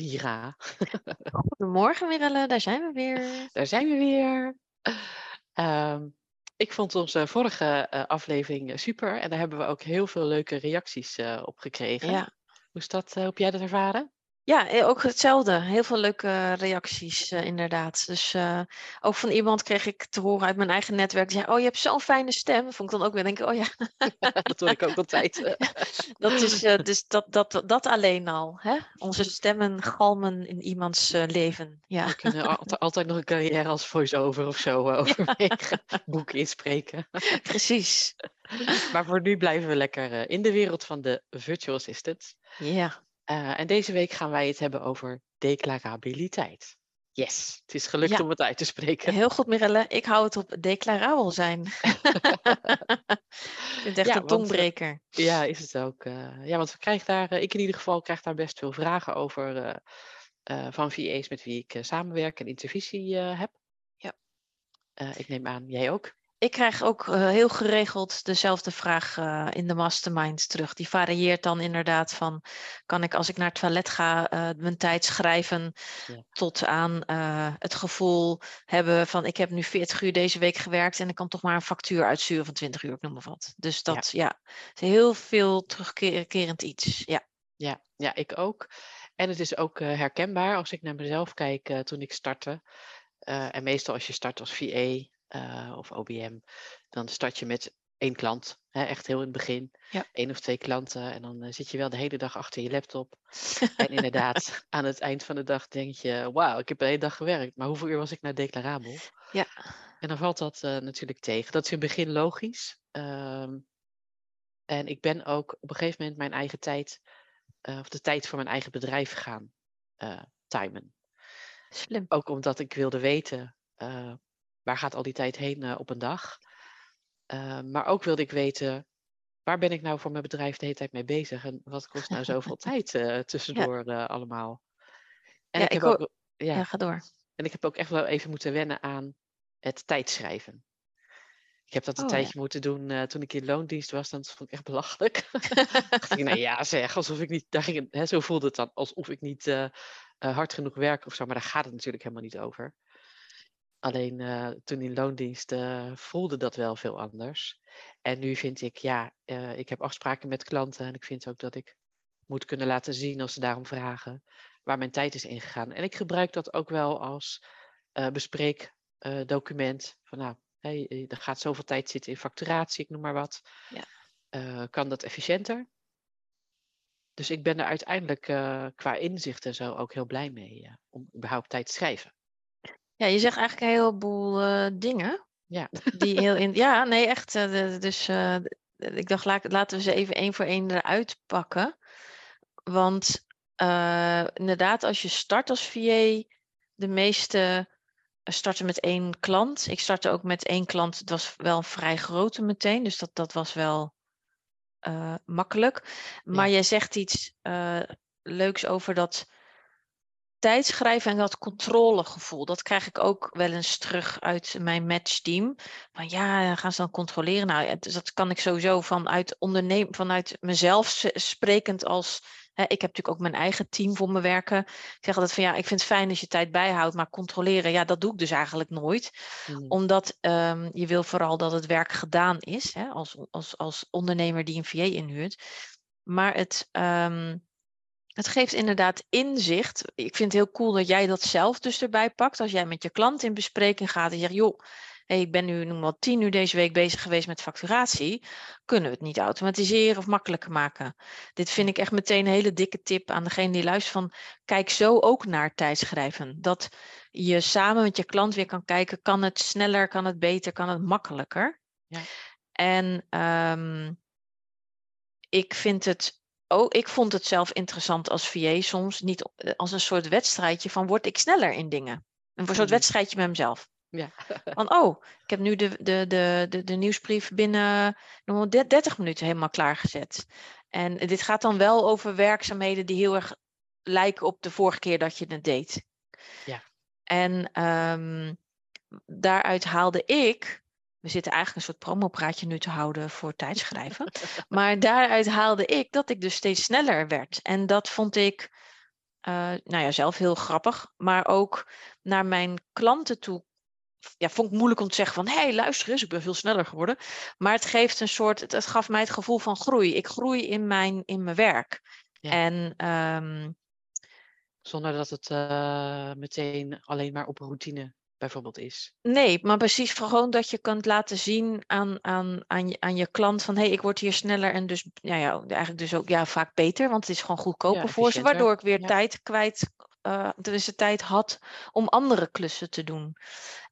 Vira. Goedemorgen Mirelle, daar zijn we weer. Daar zijn we weer. Ehm, ik vond onze vorige eh, aflevering eh, super en daar hebben we ook heel veel leuke reacties eh, op gekregen. Ja. Hoe, is dat, hoe heb jij dat ervaren? Ja, eh, ook hetzelfde. Heel veel leuke reacties, eh, inderdaad. Dus eh, ook van iemand kreeg ik te horen uit mijn eigen netwerk. Die zei, oh, je hebt zo'n fijne stem. Vond ik dan ook weer denken, oh ja. dat hoor ik ook altijd. dat is dus dat, dat, dat alleen al. Hè? Onze stemmen galmen in iemands leven. Ja. We kunnen altijd, altijd nog een carrière als voice-over of zo overwegen. Boeken inspreken. Precies. maar voor nu blijven we lekker in de wereld van de virtual assistants. Ja. Uh, en deze week gaan wij het hebben over declarabiliteit. Yes, het is gelukt Ja. om het uit te spreken. Heel goed, Mirelle. Ik hou het op declarabel zijn. ik vind het echt Ja, een want, tongbreker. Ja, is het ook. eh, ja, want we krijgen daar, eh, ik in ieder geval krijg daar best veel vragen over eh, eh, van VA's met wie ik eh, samenwerk en intervisie eh, heb. Ja. Eh, ik neem aan, jij ook? Ik krijg ook eh, heel geregeld dezelfde vraag eh, in de masterminds terug. Die varieert dan inderdaad van, kan ik als ik naar het toilet ga eh, mijn tijd schrijven, Ja. tot aan het gevoel hebben van, ik heb nu 40 uur deze week gewerkt en ik kan toch maar een factuur uitsturen van 20 uur, ik noem maar wat. Dus dat, ja, is heel veel terugkerend iets. Ja, Ja, ja, ik ook. En het is ook herkenbaar als ik naar mezelf kijk toen ik startte. En meestal als je start als VA eh, of OBM, dan start je met één klant. Hè, echt heel in het begin. Ja. Eén of twee klanten. En dan eh, zit je wel de hele dag achter je laptop. en inderdaad, aan het eind van de dag denk je, wauw, ik heb de hele dag gewerkt. Maar hoeveel uur was ik nou declarabel? Ja. En dan valt dat eh, natuurlijk tegen. Dat is in het begin logisch. Ehm, en ik ben ook op een gegeven moment mijn eigen tijd, of de tijd voor mijn eigen bedrijf gaan timen. slim. Ook omdat ik wilde weten, waar gaat al die tijd heen eh, op een dag? Eh, maar ook wilde ik weten, waar ben ik nou voor mijn bedrijf de hele tijd mee bezig? En wat kost nou zoveel tijd eh, tussendoor eh, allemaal? En Ja, ik heb ook, ja, Ja, ga door. en ik heb ook echt wel even moeten wennen aan het tijdschrijven. Ik heb dat een Oh, tijdje moeten doen toen ik in loondienst was. Dan vond ik echt belachelijk. dacht ik, nou ja zeg, alsof ik niet, daar ging het, hè, zo voelde het dan, alsof ik niet hard genoeg werk of zo. Maar daar gaat het natuurlijk helemaal niet over. Alleen eh, toen in loondienst eh, voelde dat wel veel anders. En nu vind ik, ja, eh, ik heb afspraken met klanten en ik vind ook dat ik moet kunnen laten zien als ze daarom vragen waar mijn tijd is ingegaan. En ik gebruik dat ook wel als bespreekdocument. van nou, hey, er gaat zoveel tijd zitten in facturatie, ik noem maar wat. Ja. Kan dat efficiënter? Dus ik ben er uiteindelijk qua inzicht en zo ook heel blij mee om überhaupt tijd te schrijven. Ja, je zegt eigenlijk een heleboel eh, dingen. Ja. Die heel in. Ja, nee, echt. eh, dus eh, ik dacht, laat- laten we ze even één voor één eruit pakken. Want inderdaad, als je start als VA, de meeste starten met één klant. Ik startte ook met één klant. Het was wel een vrij grote meteen, dus dat, dat was wel makkelijk. Maar Ja. jij zegt iets leuks over dat tijdschrijven en dat controlegevoel. Dat krijg ik ook wel eens terug uit mijn matchteam. Van ja, gaan ze dan controleren? Nou, dus dat kan ik sowieso vanuit onderneem, vanuit mezelf sprekend als. Hè, ik heb natuurlijk ook mijn eigen team voor me werken. Ik zeg altijd van ja, ik vind het fijn als je tijd bijhoudt, maar controleren, ja, dat doe ik dus eigenlijk nooit. Mm, Omdat ehm, je wil vooral dat het werk gedaan is, hè, als, als, als ondernemer die een VA inhuurt. Maar het, ehm, het geeft inderdaad inzicht. Ik vind het heel cool dat jij dat zelf dus erbij pakt. Als jij met je klant in bespreking gaat en zegt, joh, hey, ik ben nu noem maar tien uur deze week bezig geweest met facturatie. Kunnen we het niet automatiseren of makkelijker maken? Dit vind ik echt meteen een hele dikke tip aan degene die luistert van, kijk zo ook naar tijdschrijven. Dat je samen met je klant weer kan kijken, kan het sneller, kan het beter, kan het makkelijker? Ja. En ehm, ik vind het Oh, ik vond het zelf interessant als VA soms, niet eh, als een soort wedstrijdje van word ik sneller in dingen. Een soort Mhm. wedstrijdje met mezelf. Ja. Van, oh, ik heb nu de, de, de, de, de nieuwsbrief binnen nog wel de- 30 minuten helemaal klaargezet. En dit gaat dan wel over werkzaamheden die heel erg lijken op de vorige keer dat je het deed. Ja. En ehm, daaruit haalde ik, we zitten eigenlijk een soort promopraatje nu te houden voor tijdschrijven, maar daaruit haalde ik dat ik dus steeds sneller werd. En dat vond ik, eh, nou ja, zelf heel grappig, maar ook naar mijn klanten toe ja, vond ik moeilijk om te zeggen van, hé, hey, luister eens, ik ben veel sneller geworden. Maar het geeft een soort, het, het gaf mij het gevoel van groei. Ik groei in mijn, in mijn werk. Ja. En ehm, Zonder dat het eh, meteen alleen maar op routine bijvoorbeeld is. nee, maar precies gewoon dat je kunt laten zien aan, aan, aan, je, aan je klant van, hé, hey, ik word hier sneller en dus, ja, ja, eigenlijk dus ook ja, vaak beter, want het is gewoon goedkoper voor ze, waardoor ik weer Ja. tijd kwijt, eh tenminste tijd had om andere klussen te doen.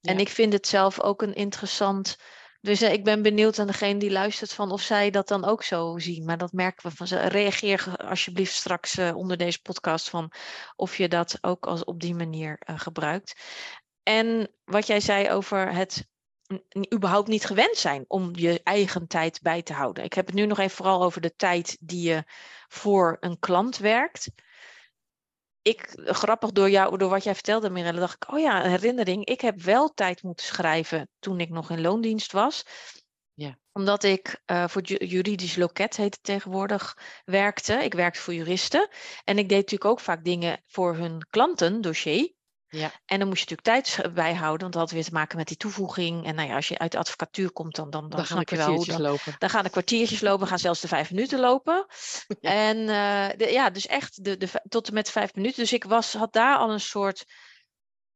En ik vind het zelf ook een interessant. Dus eh, ik ben benieuwd aan degene die luistert van of zij dat dan ook zo zien. Maar dat merken we van ze. Reageer ge- alsjeblieft straks eh, onder deze podcast van of je dat ook als op die manier gebruikt. En wat jij zei over het überhaupt niet gewend zijn om je eigen tijd bij te houden. Ik heb het nu nog even vooral over de tijd die je voor een klant werkt ik, grappig door jou, door wat jij vertelde, Mirelle, dacht ik, oh ja, een herinnering. Ik heb wel tijd moeten schrijven toen ik nog in loondienst was. Ja. Omdat ik eh, voor juridisch loket, heet het tegenwoordig, werkte. Ik werkte voor juristen. En ik deed natuurlijk ook vaak dingen voor hun klanten, dossier. Ja. En dan moest je natuurlijk tijd bijhouden, want dat had weer te maken met die toevoeging. En nou ja, als je uit de advocatuur komt, dan, dan, dan, Dan gaan de je wel kwartiertjes dan, lopen. dan gaan de kwartiertjes lopen, gaan zelfs de vijf minuten lopen. Ja. En eh, de, ja, dus echt de, de, tot en met vijf minuten. Dus ik was, had daar al een soort.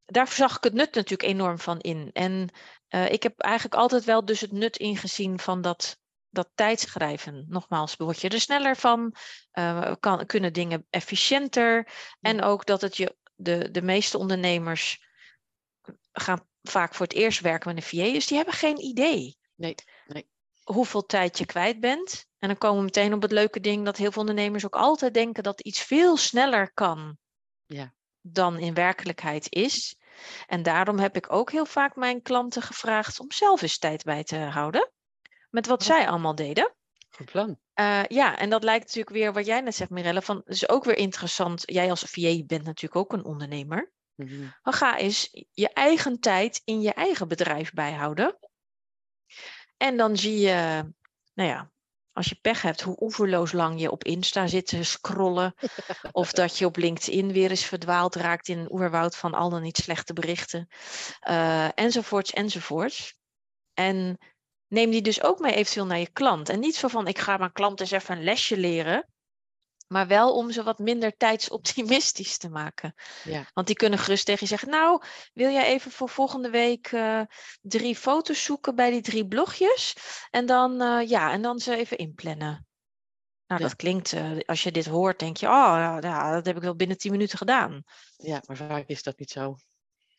Daar zag ik het nut natuurlijk enorm van in. En eh, ik heb eigenlijk altijd wel dus het nut ingezien van dat, dat tijdschrijven. Nogmaals, word je er sneller van, eh, kan, kunnen dingen efficiënter. En ook dat het je, de, de meeste ondernemers gaan vaak voor het eerst werken met een VA, dus die hebben geen idee Nee, nee. hoeveel tijd je kwijt bent. En dan komen we meteen op het leuke ding dat heel veel ondernemers ook altijd denken dat iets veel sneller kan Ja. dan in werkelijkheid is. En daarom heb ik ook heel vaak mijn klanten gevraagd om zelf eens tijd bij te houden. Met wat zij allemaal deden. Goed plan. Eh, ja, en dat lijkt natuurlijk weer wat jij net zegt, Mirelle. Van, het is ook weer interessant. Jij als VA bent natuurlijk ook een ondernemer. Dan ga eens je eigen tijd in je eigen bedrijf bijhouden. En dan zie je, nou ja, als je pech hebt, hoe oeverloos lang je op Insta zit te scrollen. of dat je op LinkedIn weer eens verdwaald raakt in een oerwoud van al dan niet slechte berichten. eh, enzovoorts, enzovoorts. En neem die dus ook mee eventueel naar je klant. En niet zo van, ik ga mijn klant eens even een lesje leren. Maar wel om ze wat minder tijdsoptimistisch te maken. Ja. Want die kunnen gerust tegen je zeggen, nou, wil jij even voor volgende week eh, drie foto's zoeken bij die drie blogjes? En dan, eh, ja, en dan ze even inplannen. Nou, Ja. dat klinkt, eh, als je dit hoort, denk je, oh, ja, dat heb ik wel binnen tien minuten gedaan. ja, maar vaak is dat niet zo.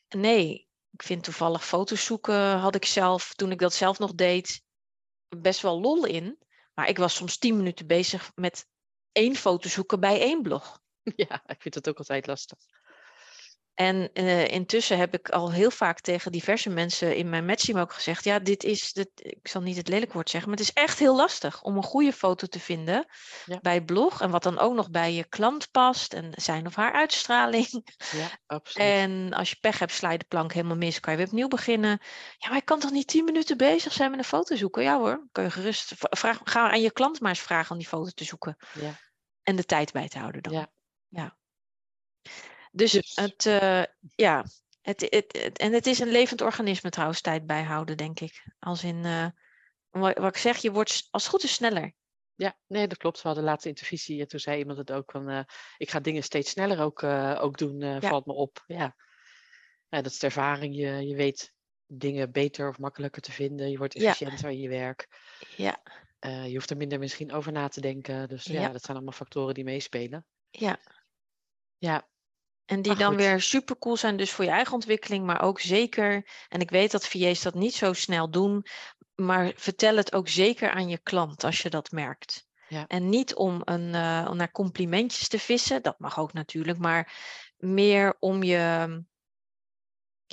Nee, ik vind toevallig foto's zoeken had ik zelf, toen ik dat zelf nog deed, best wel lol in. Maar ik was soms tien minuten bezig met één foto zoeken bij één blog. Ja, ik vind het ook altijd lastig. En eh, intussen heb ik al heel vaak tegen diverse mensen in mijn matchteam ook gezegd: ja, dit is, dit, ik zal niet het lelijk woord zeggen, maar het is echt heel lastig om een goede foto te vinden Ja. bij blog. En wat dan ook nog bij je klant past en zijn of haar uitstraling. Ja, absoluut. En als je pech hebt, sla je de plank helemaal mis, kan je weer opnieuw beginnen. Ja, maar ik kan toch niet tien minuten bezig zijn met een foto zoeken? Ja hoor, kun je gerust. Vraag, ga aan je klant maar eens vragen om die foto te zoeken. Ja. En de tijd bij te houden dan. Ja. ja. Dus, Dus- het, eh, ja, het, het, het- en het is een levend organisme trouwens, tijd bijhouden, denk ik. Als in, eh, wat, wat ik zeg, je wordt als het goed is sneller. Ja, nee, dat klopt. We hadden laatst intervisie en toen zei iemand het ook van, eh, ik ga dingen steeds sneller ook, ook doen, Ja. valt me op. Ja. ja, dat is de ervaring. Je, je weet dingen beter of makkelijker te vinden. Je wordt Ja. efficiënter in je werk. Ja, je hoeft er minder misschien over na te denken. Dus ja, Ja. dat zijn allemaal factoren die meespelen. ja. Ja, En die Maar dan goed. weer super cool zijn, dus voor je eigen ontwikkeling, maar ook zeker, en ik weet dat VA's dat niet zo snel doen, maar vertel het ook zeker aan je klant als je dat merkt. Ja. En niet om, een, eh, om naar complimentjes te vissen, dat mag ook natuurlijk, maar meer om je,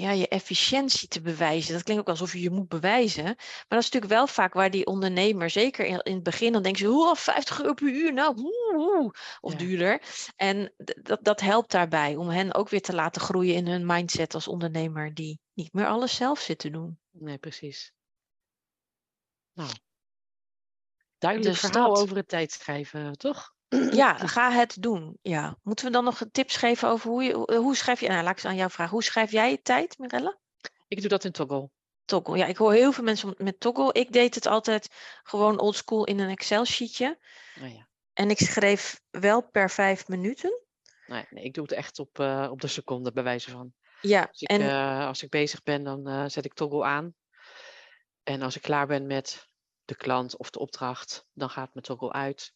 ja, je efficiëntie te bewijzen. Dat klinkt ook alsof je je moet bewijzen. Maar dat is natuurlijk wel vaak waar die ondernemer, zeker in, in het begin, dan denken ze, hoe 50 euro per uur, nou, hoe, hoe, of Ja. duurder. En dat, dat helpt daarbij om hen ook weer te laten groeien in hun mindset als ondernemer, die niet meer alles zelf zit te doen. Nee, precies. Nou, duidelijk Dus verhaal dat. over het tijdschrijven, toch? Ja, ga het doen. Ja. Moeten we dan nog tips geven over hoe je, hoe- hoe schrijf je, nou, laat ik eens aan jou vragen, hoe schrijf jij je tijd, Mirelle? Ik doe dat in Toggle. Toggle. Ja, ik hoor heel veel mensen met Toggle. Ik deed het altijd gewoon oldschool in een Excel-sheetje. Nou ja. En ik schreef wel per vijf minuten. Nee, nee, ik doe het echt op, eh, op de seconde, bij wijze van. Ja, Dus ik, en eh, als ik bezig ben, dan eh, zet ik Toggle aan. En als ik klaar ben met de klant of de opdracht, dan gaat mijn Toggle uit.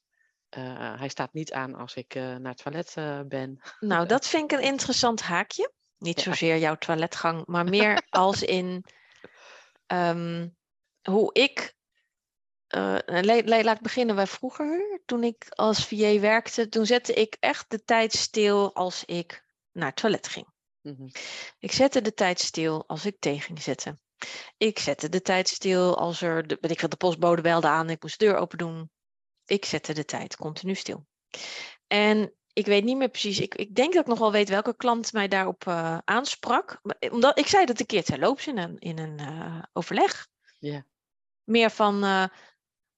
Eh, hij staat niet aan als ik eh, naar het toilet eh, ben. nou, dat vind ik een interessant haakje. Niet Ja. zozeer jouw toiletgang, maar meer als in ehm, hoe ik. la- la- laat ik beginnen bij vroeger. Toen ik als VA werkte, toen zette ik echt de tijd stil als ik naar het toilet ging. Mhm. Ik zette de tijd stil als ik thee ging zetten. Ik zette de tijd stil als er, de, ik veel, de postbode belde aan, ik moest de deur open doen. Ik zette de tijd continu stil. En ik weet niet meer precies, ik, ik denk dat ik nog wel weet welke klant mij daarop eh, aansprak. Eh, Omdat ik zei dat een keer terloops in een, in een eh, overleg. Meer van,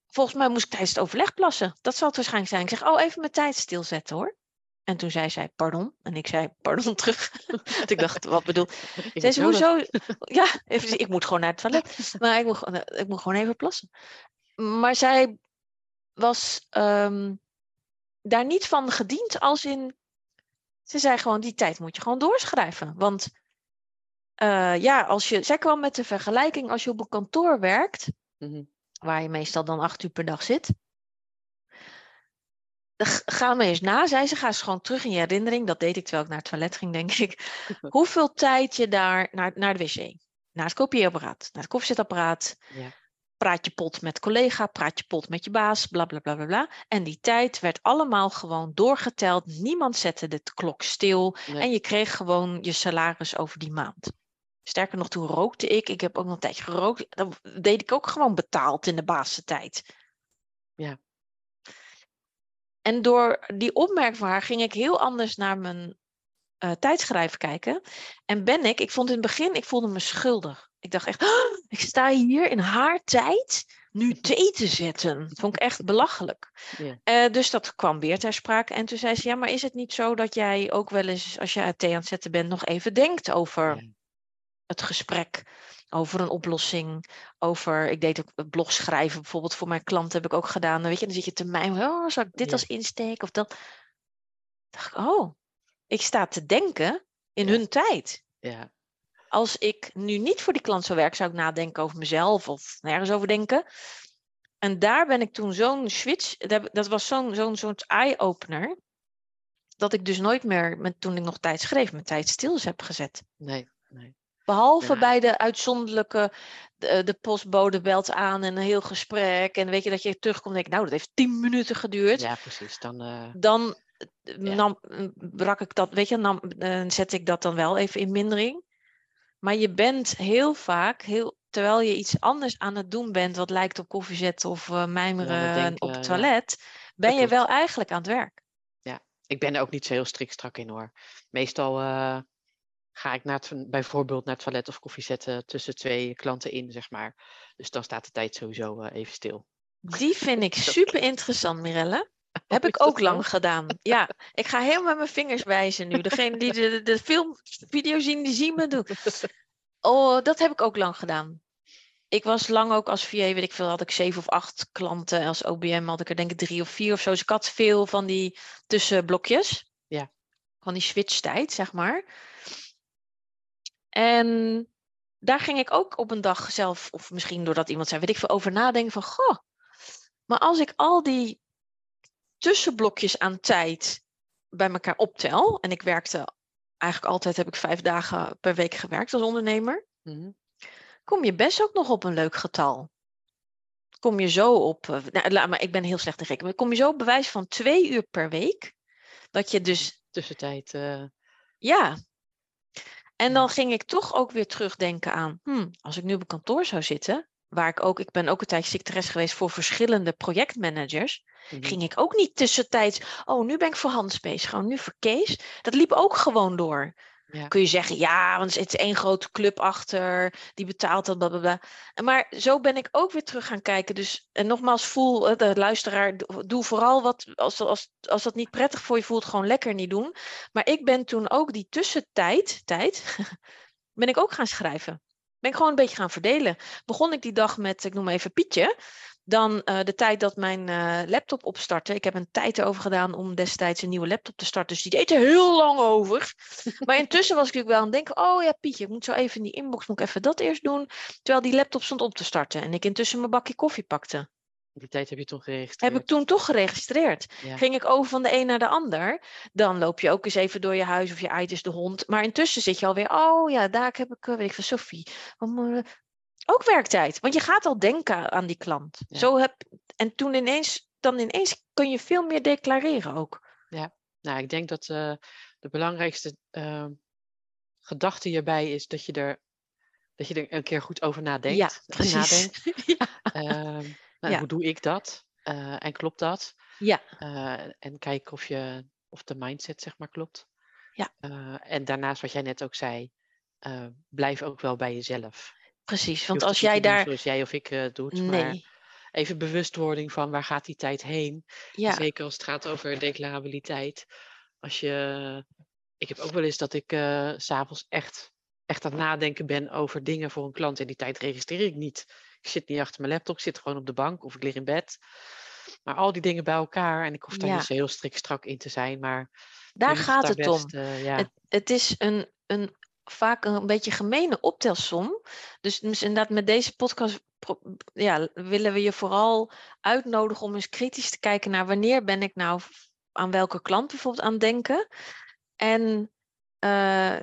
volgens mij moest ik tijdens het overleg plassen. Dat zal het waarschijnlijk zijn. Ik zeg, oh, even mijn tijd stilzetten hoor. En toen zei zij, pardon. En ik zei, pardon terug. Want ik dacht, wat bedoel Ik zei ze, nodig. hoezo? Ja, even, ik moet gewoon naar het toilet. Maar ik moet, ik moet gewoon even plassen. Maar zij was ehm, daar niet van gediend als in... Ze zei gewoon, die tijd moet je gewoon doorschrijven. Want eh, ja, als je... Zij kwam met de vergelijking, als je op een kantoor werkt... Mhm. waar je meestal dan acht uur per dag zit... Ga me eens na, zei ze. Ga eens gewoon terug in je herinnering. Dat deed ik terwijl ik naar het toilet ging, denk ik. Hoeveel tijd je daar naar, naar de wc, naar het kopieerapparaat, naar het koffiezetapparaat, Ja. Praat je pot met collega, praat je pot met je baas, bla bla bla bla bla. En die tijd werd allemaal gewoon doorgeteld. Niemand zette de klok stil Nee. en je kreeg gewoon je salaris over die maand. Sterker nog, toen rookte ik. Ik heb ook nog een tijdje gerookt. Dat deed ik ook gewoon betaald in de basentijd. Ja. En door die opmerking van haar ging ik heel anders naar mijn eh tijdschrijven kijken. En ben ik, ik vond in het begin, ik voelde me schuldig. Ik dacht echt, "Ah, ik sta hier in haar tijd nu thee te zetten. Dat vond ik echt belachelijk. Ja. Eh, dus dat kwam weer ter sprake. En toen zei ze, ja, maar is het niet zo dat jij ook wel eens, als je thee aan het zetten bent, nog even denkt over het gesprek, over een oplossing, over, ik deed ook blog schrijven bijvoorbeeld voor mijn klanten heb ik ook gedaan. Dan weet je, dan zit je te mijmeren, oh, zal ik dit Ja. als insteek of dat? dacht ik, oh, ik sta te denken in Ja. hun tijd. Ja. Als ik nu niet voor die klant zou werken, zou ik nadenken over mezelf of nergens over denken. En daar ben ik toen zo'n switch, dat was zo'n zo'n soort eye-opener, dat ik dus nooit meer, met, toen ik nog tijd schreef, mijn tijd stil heb gezet. Nee. nee. Behalve Ja. bij de uitzonderlijke, de, de postbode belt aan en een heel gesprek. En weet je dat je terugkomt en denk nou, dat heeft tien minuten geduurd. Ja, precies. Dan, eh, Dan eh, Ja. nam, brak ik dat, weet je, nam, eh, zet ik dat dan wel even in mindering. Maar je bent heel vaak, heel, terwijl je iets anders aan het doen bent, wat lijkt op koffie of eh, mijmeren op ja. het toilet, ben je wel eigenlijk aan het werk. ik ben er ook niet zo heel strikt strak in hoor. Meestal eh, ga ik naar het, bijvoorbeeld naar het toilet of koffie zetten tussen twee klanten in, zeg maar. Dus dan staat de tijd sowieso eh, even stil. Die vind ik super interessant, Mirelle. Heb ik ook lang gedaan. Ja, ik ga heel met mijn vingers wijzen nu. Degene die de, de film, video zien, die zien me doen. Oh, dat heb ik ook lang gedaan. Ik was lang ook als VA, weet ik veel, had ik zeven of acht klanten. Als OBM had ik er denk ik drie of vier of zo. Dus ik had veel van die tussenblokjes. Ja. Van die switchtijd, zeg maar. En daar ging ik ook op een dag zelf, of misschien doordat iemand zei, weet ik veel, over nadenken van, goh, maar als ik al die tussenblokjes aan tijd bij elkaar optel, en ik werkte eigenlijk altijd, heb ik vijf dagen per week gewerkt als ondernemer, Mhm. kom je best ook nog op een leuk getal. Kom je zo op, eh, nou, laat maar ik ben heel slecht in rekenen, maar kom je zo op bewijs van twee uur per week, dat je dus Tussentijd. eh, ja. En dan ging ik toch ook weer terugdenken aan, hmm, als ik nu op kantoor zou zitten, waar ik ook, ik ben ook een tijdje secretaris geweest voor verschillende projectmanagers, Mhm. ging ik ook niet tussentijds, oh, nu ben ik voor Hans bezig, gewoon nu voor Kees. Dat liep ook gewoon door. Ja. Kun je zeggen, ja, want er zit één grote club achter, die betaalt dat, bla bla bla. En Maar zo ben ik ook weer terug gaan kijken. Dus, en nogmaals, voel, eh, de luisteraar, do- doe vooral wat, als, als, als dat niet prettig voor je voelt, gewoon lekker niet doen. Maar ik ben toen ook die tussentijd, tijd, ben ik ook gaan schrijven. Ben ik gewoon een beetje gaan verdelen. Begon ik die dag met, ik noem even Pietje. Dan eh, de tijd dat mijn eh, laptop opstartte. Ik heb een tijd erover gedaan om destijds een nieuwe laptop te starten. Dus die deed er heel lang over. Maar intussen was ik natuurlijk wel aan het denken. Oh ja, Pietje, ik moet zo even in die inbox moet ik even dat eerst doen. Terwijl die laptop stond op te starten. En ik intussen mijn bakje koffie pakte. Die tijd heb je toen geregistreerd. Heb ik toen toch geregistreerd. Ja. Ging ik over van de een naar de ander. Dan loop je ook eens even door je huis of je eit is de hond. Maar intussen zit je alweer. Oh ja, daar heb ik, eh, weet ik van Sophie. Ook werktijd. Want je gaat al denken aan die klant. Ja. Zo heb, en toen ineens, dan ineens kun je veel meer declareren ook. Nou, ik denk dat eh, de belangrijkste ehm, gedachte hierbij is dat je er, dat je er een keer goed over nadenkt. ja, precies. nadenkt. ja. Ehm, nou, Ja. Hoe doe ik dat? Eh, en klopt dat? ja, Eh, en kijk of, je, of de mindset zeg maar klopt. Ja. Eh, en daarnaast wat jij net ook zei, eh, blijf ook wel bij jezelf. Precies. Want als niet jij daar. Zoals jij of ik eh, doet, maar Nee. even bewustwording van waar gaat die tijd heen? Ja, Zeker als het gaat over declarabiliteit. Als je, ik heb ook wel eens dat ik s s'avonds echt, echt aan het nadenken ben over dingen voor een klant. En die tijd registreer ik niet. Ik zit niet achter mijn laptop, ik zit gewoon op de bank of ik lig in bed. Maar al die dingen bij elkaar, en ik hoef daar Ja. niet zo heel strikt strak in te zijn, maar daar gaat het om. eh, ja, Het, het is een, een vaak een beetje gemene optelsom. Dus, dus inderdaad, met deze podcast ja, willen we je vooral uitnodigen om eens kritisch te kijken naar wanneer ben ik nou aan welke klant bijvoorbeeld aan denken. En eh,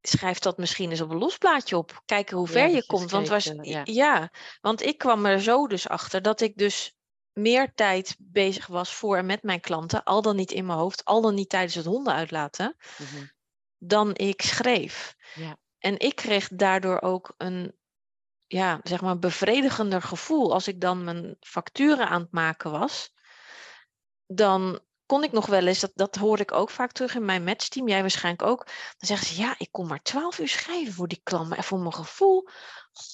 schrijf dat misschien eens op een losplaatje op. Kijken hoe ver je komt. Want, was, ja. ja, want ik kwam er zo dus achter dat ik dus meer tijd bezig was voor en met mijn klanten, al dan niet in mijn hoofd, al dan niet tijdens het honden uitlaten, mhm, dan ik schreef. ja, En ik kreeg daardoor ook een ja, zeg maar bevredigender gevoel. Als ik dan mijn facturen aan het maken was, dan kon ik nog wel eens, dat, dat hoor ik ook vaak terug in mijn matchteam, jij waarschijnlijk ook. Dan zeggen ze, ja, ik kon maar 12 uur schrijven voor die klant. Maar voor mijn gevoel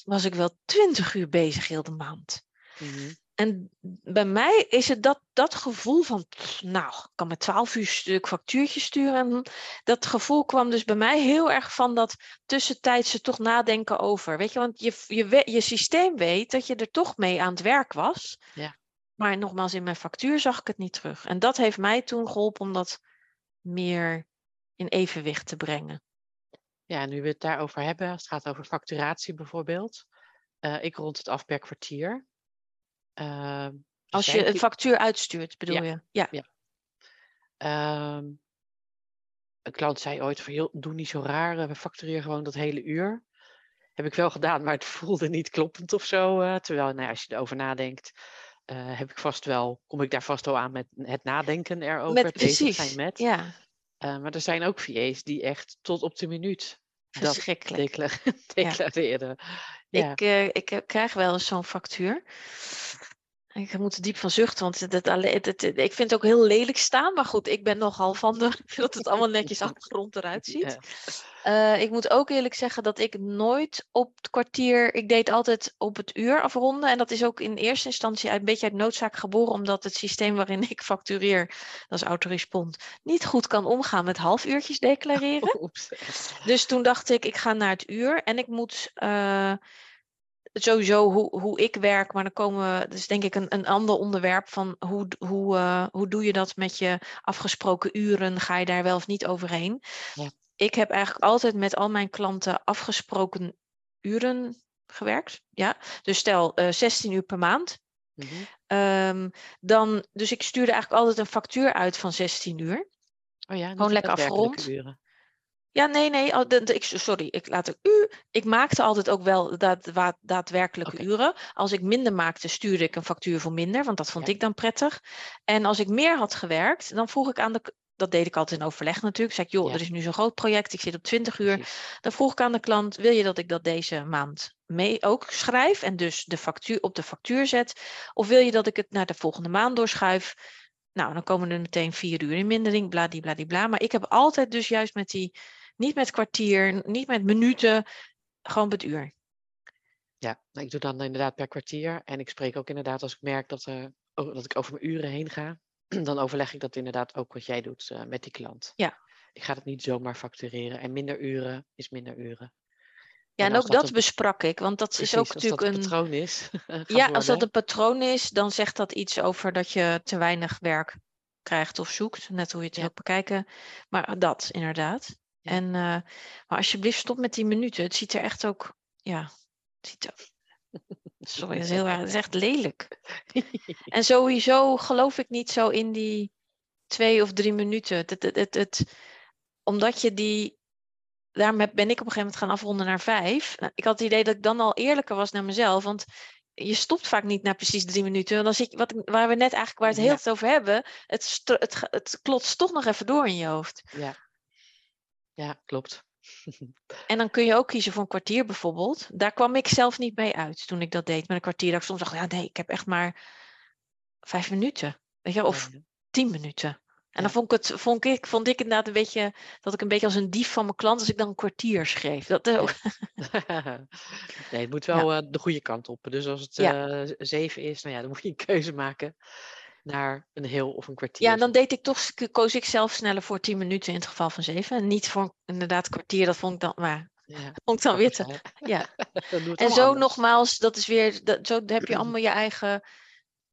was ik wel 20 uur bezig heel de maand. mhm, En bij mij is het dat, dat gevoel van, pff, nou, ik kan met 12 uur stuk factuurtje sturen. En dat gevoel kwam dus bij mij heel erg van dat tussentijdse toch nadenken over. Weet je, want je, je, systeem weet dat je er toch mee aan het werk was. Ja. Maar nogmaals, in mijn factuur zag ik het niet terug. En dat heeft mij toen geholpen om dat meer in evenwicht te brengen. ja, nu we het daarover hebben, als het gaat over facturatie bijvoorbeeld. eh, ik rond het af per kwartier. Ehm, Als zijn je een factuur uitstuurt, bedoel je? Ja. Ehm, een klant zei ooit van, joh, doe niet zo raar, eh, we factureren gewoon dat hele uur. Heb ik wel gedaan, maar het voelde niet kloppend of zo. eh, terwijl, nou, ja, als je erover nadenkt, eh, heb ik vast wel, kom ik daar vast wel aan met het nadenken erover, Met, precies. zijn met. Ja, maar er zijn ook VA's die echt tot op de minuut verschrikkelijk. decla- declareren. Ja, Ik, eh, ik eh, krijg wel eens zo'n factuur. Ik moet er diep van zuchten, want ik vind het ook heel lelijk staan. Maar goed, ik ben nogal van de, dat het allemaal netjes afgerond eruit ziet. Eh, ik moet ook eerlijk zeggen dat ik nooit op het kwartier, ik deed altijd op het uur afronden. En dat is ook in eerste instantie een beetje uit noodzaak geboren, omdat het systeem waarin ik factureer, dat is autorespond, niet goed kan omgaan met halfuurtjes declareren. Oeps. Dus toen dacht ik, ik ga naar het uur en ik moet eh, sowieso hoe, hoe ik werk, maar dan komen we, dus denk ik een, een ander onderwerp van hoe, hoe, eh, hoe doe je dat met je afgesproken uren? Ga je daar wel of niet overheen? Ja. Ik heb eigenlijk altijd met al mijn klanten afgesproken uren gewerkt. Ja, dus stel eh 16 uur per maand. Mhm. Ehm, dan, dus ik stuurde eigenlijk altijd een factuur uit van 16 uur. Oh ja, Gewoon lekker afgerond. Ja, nee, nee. al- de- de- ik, sorry, ik laat er u. Ik maakte altijd ook wel daad, daadwerkelijke uren. Als ik minder maakte, stuurde ik een factuur voor minder, want dat vond Ja. ik dan prettig. En als ik meer had gewerkt, dan vroeg ik aan de, dat deed ik altijd in overleg natuurlijk. Zeg ik, joh, Ja. er is nu zo'n groot project, ik zit op 20 uur. Precies. Dan vroeg ik aan de klant, wil je dat ik dat deze maand mee ook schrijf en dus de factuur, op de factuur zet? Of wil je dat ik het naar de volgende maand doorschuif? Nou, dan komen er meteen vier uur in mindering, bladibladibla. Maar ik heb altijd dus juist met die, niet met kwartier, niet met minuten, gewoon het uur. Ja, nou, ik doe dan inderdaad per kwartier. En ik spreek ook inderdaad als ik merk dat, o- dat ik over mijn uren heen ga. Dan overleg ik dat inderdaad ook wat jij doet eh, met die klant. Ja. Ik ga het niet zomaar factureren. En minder uren is minder uren. Ja, en als ook dat een- besprak ik, want dat is ook als natuurlijk dat een. een patroon is. Ja, als dat een patroon is, dan zegt dat iets over dat je te weinig werk krijgt of zoekt. Net hoe je het Ja. wilt bekijken. Maar dat, inderdaad. En, eh, maar alsjeblieft, stop met die minuten. Het ziet er echt ook. Ja, het ziet er. Sorry, dat is heel erg. Het is echt lelijk. En sowieso geloof ik niet zo in die twee of drie minuten. Het, het, het, het, het- omdat je die. Daarom heb- ben ik op een gegeven moment gaan afronden naar vijf. Nou, ik had het idee dat ik dan al eerlijker was naar mezelf. Want je stopt vaak niet na precies drie minuten. Want dan zit je, wat, waar we net eigenlijk waar het heel Ja. veel over hebben. Het, het, het klotst toch nog even door in je hoofd. ja. Ja, klopt. En dan kun je ook kiezen voor een kwartier bijvoorbeeld. Daar kwam ik zelf niet mee uit toen ik dat deed. Met een kwartier dat ik soms dacht, ja nee, ik heb echt maar vijf minuten. Weet je, of tien minuten. En Ja. dan vond ik, het, vond, ik, vond ik inderdaad een beetje dat ik een beetje als een dief van mijn klant als ik dan een kwartier schreef. Dat ook, nee, het moet wel eh, de goede kant op. Dus als het eh, zeven is, nou ja, dan moet je een keuze maken naar een heel of een kwartier. ja, dan deed ik toch, koos ik zelf sneller voor tien minuten in het geval van zeven. En niet voor inderdaad kwartier, dat vond ik dan, maar, Ja, vond ik dan weer te, grappig, hè? ja. En zo anders. nogmaals, dat is weer, dat, zo heb je allemaal je eigen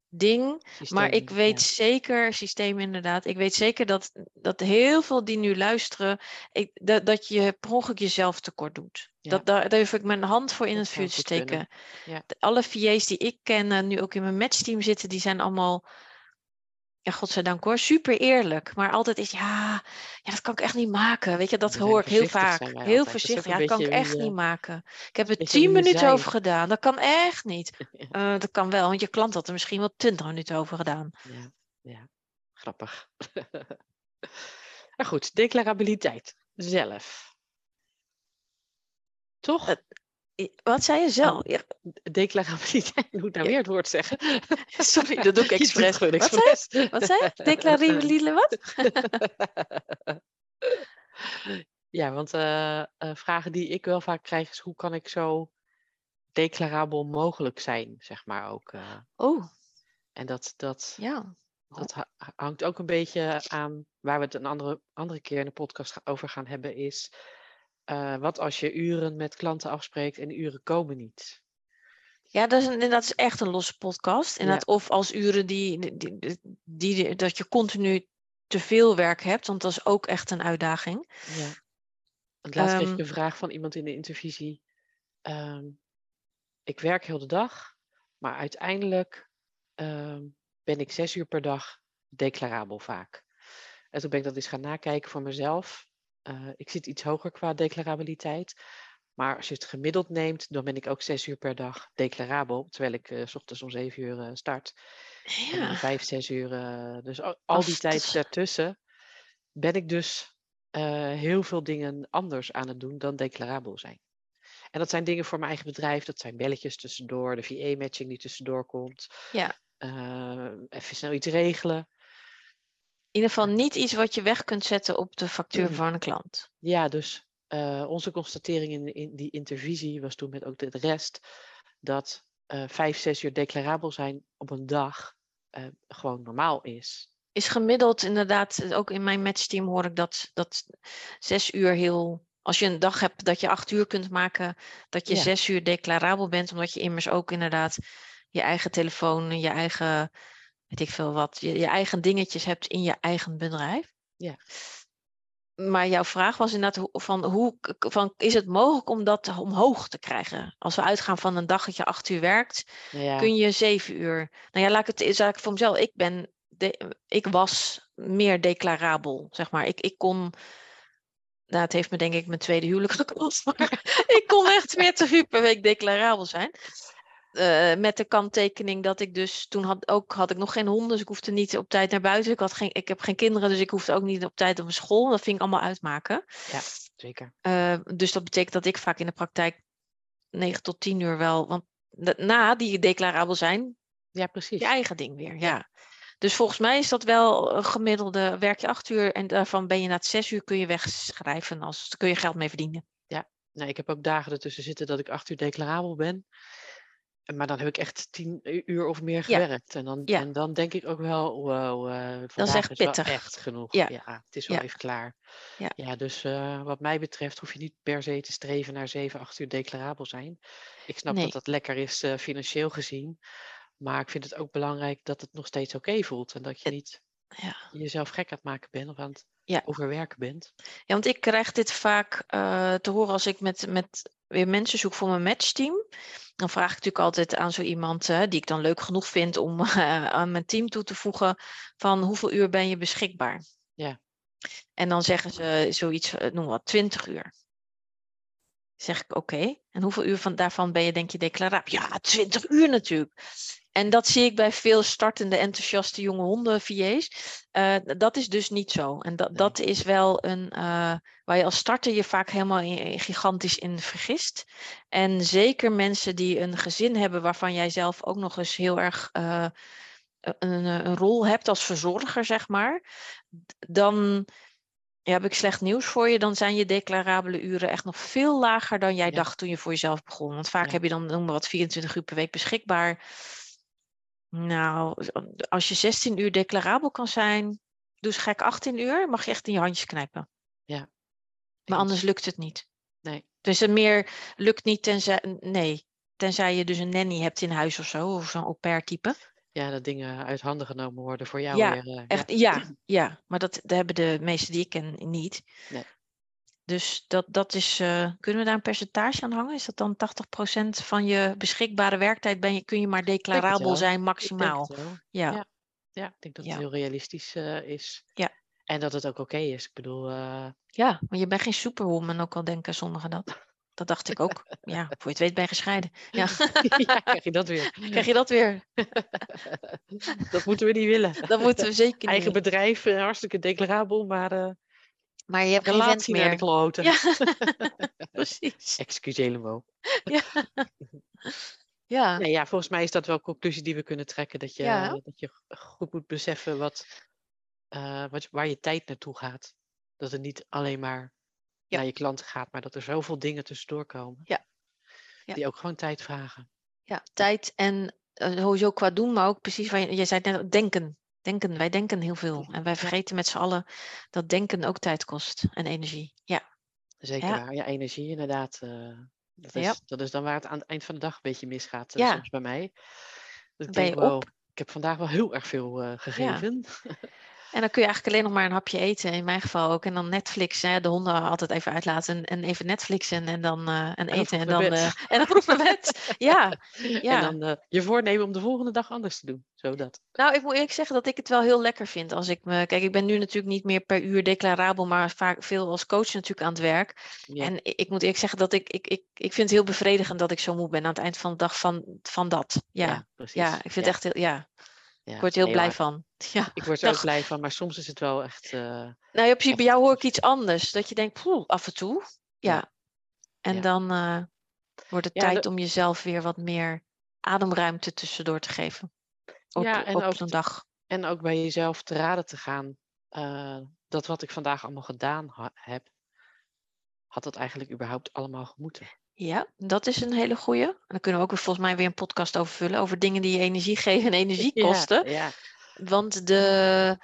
ding. Maar ik weet ja. zeker, systeem inderdaad, ik weet zeker dat, dat heel veel die nu luisteren, ik, dat, dat je per ongeluk jezelf tekort doet. Ja. Dat, daar, daar hoef ik mijn hand voor in Dat het vuur te steken. Ja. Alle VA's die ik ken, en nu ook in mijn matchteam zitten, die zijn allemaal, ja, godzijdank hoor, super eerlijk. Maar altijd is, ja, ja, dat kan ik echt niet maken. Weet je, dat We hoor ik heel vaak. Heel altijd. Voorzichtig. Ja, dat kan ik echt wie, niet eh, maken. Ik heb er tien minuten zijn. over gedaan. Dat kan echt niet. Ja. Eh, dat kan wel, want je klant had er misschien wel twintig minuten over gedaan. Ja, ja. grappig. maar goed, declarabiliteit zelf. Toch? Wat zei je zelf? Ja, Declarabiliteit, ik moet nou weer het woord zeggen. sorry, dat doe ik expres. Wat zei, wat zei je? Declarabele wat? ja, want eh, eh, vragen die ik wel vaak krijg is hoe kan ik zo declarabel mogelijk zijn, zeg maar ook. eh. Oh, en dat, dat, ja. dat ha- hangt ook een beetje aan waar we het een andere, andere keer in de podcast over gaan hebben, is eh, wat als je uren met klanten afspreekt en uren komen niet. Ja, dat is, een, dat is echt een losse podcast. Of als uren die, die, die, die- dat je continu te veel werk hebt, want dat is ook echt een uitdaging. Ja. Want laatst kreeg ik Ehm, een vraag van iemand in de intervisie. ehm, ik werk heel de dag, maar uiteindelijk ehm, ben ik zes uur per dag declarabel vaak. En toen ben ik dat eens gaan nakijken voor mezelf. Eh, ik zit iets hoger qua declarabiliteit. Maar als je het gemiddeld neemt, dan ben ik ook zes uur per dag declarabel. Terwijl ik eh, s ochtends om zeven uur eh, start. En ja, vijf, zes uur. dus al, die tijd daartussen ben ik dus heel veel dingen anders aan het doen dan declarabel zijn. En dat zijn dingen voor mijn eigen bedrijf. Dat zijn belletjes tussendoor, de VA-matching die tussendoor komt. ja. even snel iets regelen. In ieder geval niet iets wat je weg kunt zetten op de factuur Mm. van een klant. Ja, dus eh, onze constatering in, in die intervisie was toen met ook de rest dat eh, vijf, zes uur declarabel zijn op een dag eh, gewoon normaal is. Is gemiddeld inderdaad, ook in mijn matchteam hoor ik dat, dat zes uur heel. Als je een dag hebt dat je acht uur kunt maken, dat je Ja. zes uur declarabel bent, omdat je immers ook inderdaad je eigen telefoon, je eigen, weet ik veel wat, je, je eigen dingetjes hebt in je eigen bedrijf. Ja. Maar jouw vraag was inderdaad van hoe van, is het mogelijk om dat omhoog te krijgen? Als we uitgaan van een dag dat je acht uur werkt, Nou ja, kun je zeven uur. Nou ja, laat ik het zaak voor mezelf. Ik ben, de, ik was meer declarabel, zeg maar. Ik, ik kon, nou, het heeft me denk ik mijn tweede huwelijk gekost, maar ik kon echt 40 uur per week declarabel zijn. Eh, met de kanttekening dat ik dus toen had ook had ik nog geen honden, dus ik hoefde niet op tijd naar buiten. Ik, had geen, ik heb geen kinderen, dus ik hoefde ook niet op tijd op mijn school. Dat vind ik allemaal uitmaken. Ja, zeker. Uh, dus dat betekent dat ik vaak in de praktijk 9 tot 10 uur wel, want na die declarabel zijn, ja, precies. je eigen ding weer. Ja. Dus volgens mij is dat wel een gemiddelde, werk je acht uur en daarvan ben je na het zes uur kun je wegschrijven, als, kun je geld mee verdienen. Ja, nou, ik heb ook dagen ertussen zitten dat ik acht uur declarabel ben. Maar dan heb ik echt tien uur of meer gewerkt. En, dan, en dan denk ik ook wel, wow, uh, dat is echt pittig. echt genoeg. Ja. het is wel even klaar. Ja, ja dus uh, wat mij betreft hoef je niet per se te streven naar 7, 8 uur declarabel zijn. Ik snap dat dat lekker is uh, financieel gezien. Maar ik vind het ook belangrijk dat het nog steeds oké voelt. En dat je niet ja. jezelf gek aan het maken bent of aan het overwerken bent. Ja, want ik krijg dit vaak te horen als ik met, met weer mensen zoek voor mijn matchteam dan vraag ik natuurlijk altijd aan zo iemand die ik dan leuk genoeg vind om aan mijn team toe te voegen van hoeveel uur ben je beschikbaar? Ja. En dan zeggen ze zoiets, eh, noem wat, 20 uur. Zeg ik oké. En hoeveel uur van, daarvan ben je denk je declarabel? Ja, 20 uur natuurlijk. En dat zie ik bij veel startende, enthousiaste jonge honden VA's. Uh, dat is dus niet zo. En dat, dat is wel een uh, waar je als starter je vaak helemaal in, gigantisch in vergist. En zeker mensen die een gezin hebben waarvan jij zelf ook nog eens heel erg uh, een, een, rol hebt als verzorger, zeg maar. Dan ja, heb ik slecht nieuws voor je. Dan zijn je declarabele uren echt nog veel lager dan jij dacht toen je voor jezelf begon. Want vaak heb je dan noem maar wat 24 uur per week beschikbaar. Nou, als je 16 uur declarabel kan zijn, doe eens gek 18 uur, mag je echt in je handjes knijpen. Ja. Maar anders lukt het niet. Nee. Dus het meer lukt niet tenzij, nee, tenzij je dus een nanny hebt in huis of zo, of zo'n au pair type. Ja, dat dingen uit handen genomen worden voor jou. Ja, weer, uh, echt, ja. ja, ja, maar dat, dat hebben de meesten die ik ken niet. Nee. Dus dat, dat is, uh, kunnen we daar een percentage aan hangen? Is dat dan 80% van je beschikbare werktijd ben je, kun je maar declarabel zijn maximaal? Ja. ja. Ja. ik denk dat het heel realistisch uh, is. Ja. En dat het ook oké is. Ik bedoel. Uh... Ja, maar je bent geen superwoman, ook al denken sommigen dat. Dat dacht ik ook. Ja, voor je het weet ben je gescheiden. Ja. ja, krijg je dat weer. Krijg je dat weer. dat moeten we niet willen. Dat moeten we zeker niet. Eigen bedrijf, hartstikke declarabel, maar maar je hebt geen vent meer. naar de kloten. Ja, precies. Excusez-le Ja. ja. Nee, ja, volgens mij is dat wel een conclusie die we kunnen trekken. Dat je, ja. dat je goed moet beseffen wat, uh, wat, waar je tijd naartoe gaat. Dat het niet alleen maar ja. naar je klanten gaat, maar dat er zoveel dingen tussendoor komen. Ja. Die ook gewoon tijd vragen. Ja, tijd en uh, sowieso qua doen, maar ook precies waar je, je zei net, denken. Denken, wij denken heel veel. En wij vergeten met z'n allen dat denken ook tijd kost en energie. Ja. Zeker ja. waar. Ja, energie inderdaad. Uh, dat, is, ja. dat is dan waar het aan het eind van de dag een beetje misgaat. Uh, ja. Soms bij mij. Dat ik ben denk, je op? ik heb vandaag wel heel erg veel uh, gegeven. En dan kun je eigenlijk alleen nog maar een hapje eten, in mijn geval ook. En dan Netflix, hè, de honden altijd even uitlaten en even Netflixen en dan uh, en eten. En dan, uh, en dan vroeg naar bed. ja, ja. En dan uh, je voornemen om de volgende dag anders te doen. Zodat. Nou, ik moet eerlijk zeggen dat ik het wel heel lekker vind. Als ik me, kijk, ik ben nu natuurlijk niet meer per uur declarabel, maar vaak veel als coach natuurlijk aan het werk. Ja. En ik, ik, moet eerlijk zeggen dat ik, ik, ik, ik vind het heel bevredigend dat ik zo moe ben aan het eind van de dag van, van dat. Ja, ja, precies. ja ik vind het echt heel, ja. Ja, ik word heel blij van. Ja, ik word er ook blij van, maar soms is het wel echt. Uh, nou, ja, precies, bij jou hoor ik iets anders. Dat je denkt, poeh, af en toe. Ja. ja. En dan uh, wordt het tijd om jezelf weer wat meer ademruimte tussendoor te geven. Op, ja, en op ook, een dag. En ook bij jezelf te raden te gaan. Uh, dat wat ik vandaag allemaal gedaan ha heb, had dat eigenlijk überhaupt allemaal gemoeten? Ja, dat is een hele goeie. En dan kunnen we ook volgens mij weer een podcast over vullen. Over dingen die je energie geven en energie kosten. Ja, ja. Want de,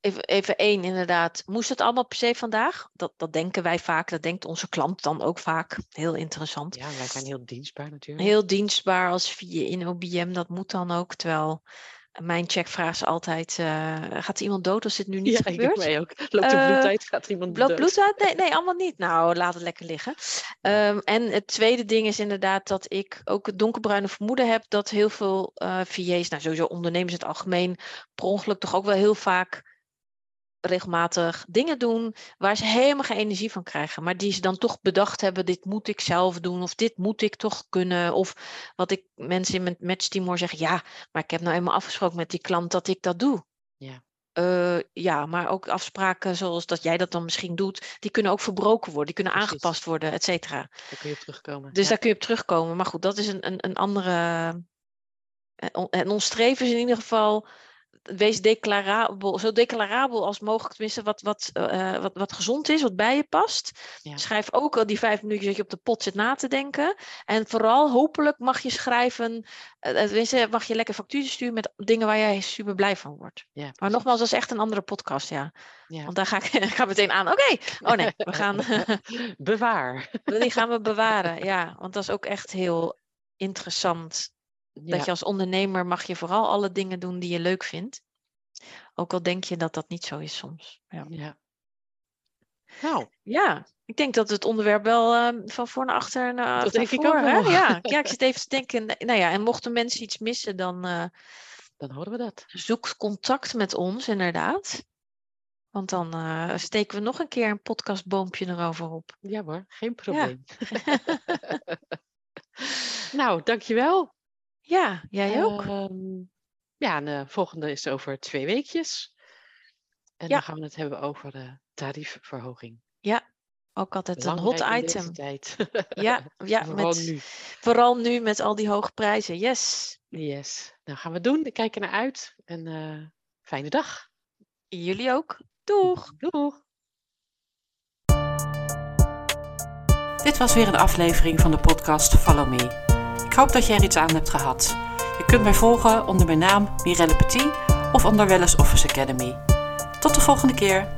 even, even één inderdaad. Moest het allemaal per se vandaag? Dat, dat denken wij vaak. Dat denkt onze klant dan ook vaak. Heel interessant. Ja, wij zijn heel dienstbaar natuurlijk. Heel dienstbaar als via in OBM. Dat moet dan ook. Terwijl mijn checkvraag is altijd, uh, gaat iemand dood als dit nu niet ja, gebeurt? Ja, mij ook. Loopt er bloed uit, gaat iemand Loopt dood? bloed uit? Nee, nee, allemaal niet. Nou, laat het lekker liggen. Um, en het tweede ding is inderdaad dat ik ook het donkerbruine vermoeden heb dat heel veel uh, VA's, nou sowieso ondernemers in het algemeen, per ongeluk toch ook wel heel vaak regelmatig dingen doen waar ze helemaal geen energie van krijgen, maar die ze dan toch bedacht hebben, dit moet ik zelf doen of dit moet ik toch kunnen. Of wat ik mensen in mijn matchteam hoor zeggen, ja, maar ik heb nou eenmaal afgesproken met die klant dat ik dat doe. Ja. Uh, ja, maar ook afspraken zoals dat jij dat dan misschien doet, die kunnen ook verbroken worden, die kunnen Precies. aangepast worden, et cetera. Daar kun je op terugkomen. Dus ja. daar kun je op terugkomen. Maar goed, dat is een, een, een andere. eh, En ons streven is in ieder geval. Wees declarabel, zo declarabel als mogelijk. Tenminste, wat, wat, eh, wat, wat gezond is, wat bij je past. Ja. Schrijf ook al die vijf minuutjes dat je op de pot zit na te denken. En vooral, hopelijk mag je schrijven. eh, Tenminste, mag je lekker facturen sturen met dingen waar jij super blij van wordt. Ja, Maar nogmaals, dat is echt een andere podcast, ja. Ja. Want daar ga ik, ik ga meteen aan. Oké, oh nee, we gaan. Bewaar. Die gaan we bewaren, ja. Want dat is ook echt heel interessant. Ja. Dat je als ondernemer mag je vooral alle dingen doen die je leuk vindt. Ook al denk je dat dat niet zo is soms. Ja, ja. Nou, ja ik denk dat het onderwerp wel ehm, van voor naar achter naar Dat naar denk ik ook hè? wel. Ja. ja, ik zit even te denken. Nou ja, en mochten mensen iets missen, dan eh, dan horen we dat. zoek contact met ons, inderdaad. Want dan eh, steken we nog een keer een podcastboompje erover op. Ja hoor, geen probleem. nou, dankjewel. Ja, jij ook. Ehm, ja, en de volgende is over twee weekjes. En Ja. dan gaan we het hebben over de tariefverhoging. Ook altijd een hot Belangrijk in deze item. tijd. Ja, ja Vooral met, nu. Vooral nu met al die hoge prijzen. Yes. Yes. Nou, gaan we doen. Ik kijk er naar uit. En eh, fijne dag. Jullie ook. Doeg. Doeg. Dit was weer een aflevering van de podcast Follow Me. Ik hoop dat je er iets aan hebt gehad. Je kunt mij volgen onder mijn naam Mirelle Petit of onder Wellness Office Academy. Tot de volgende keer.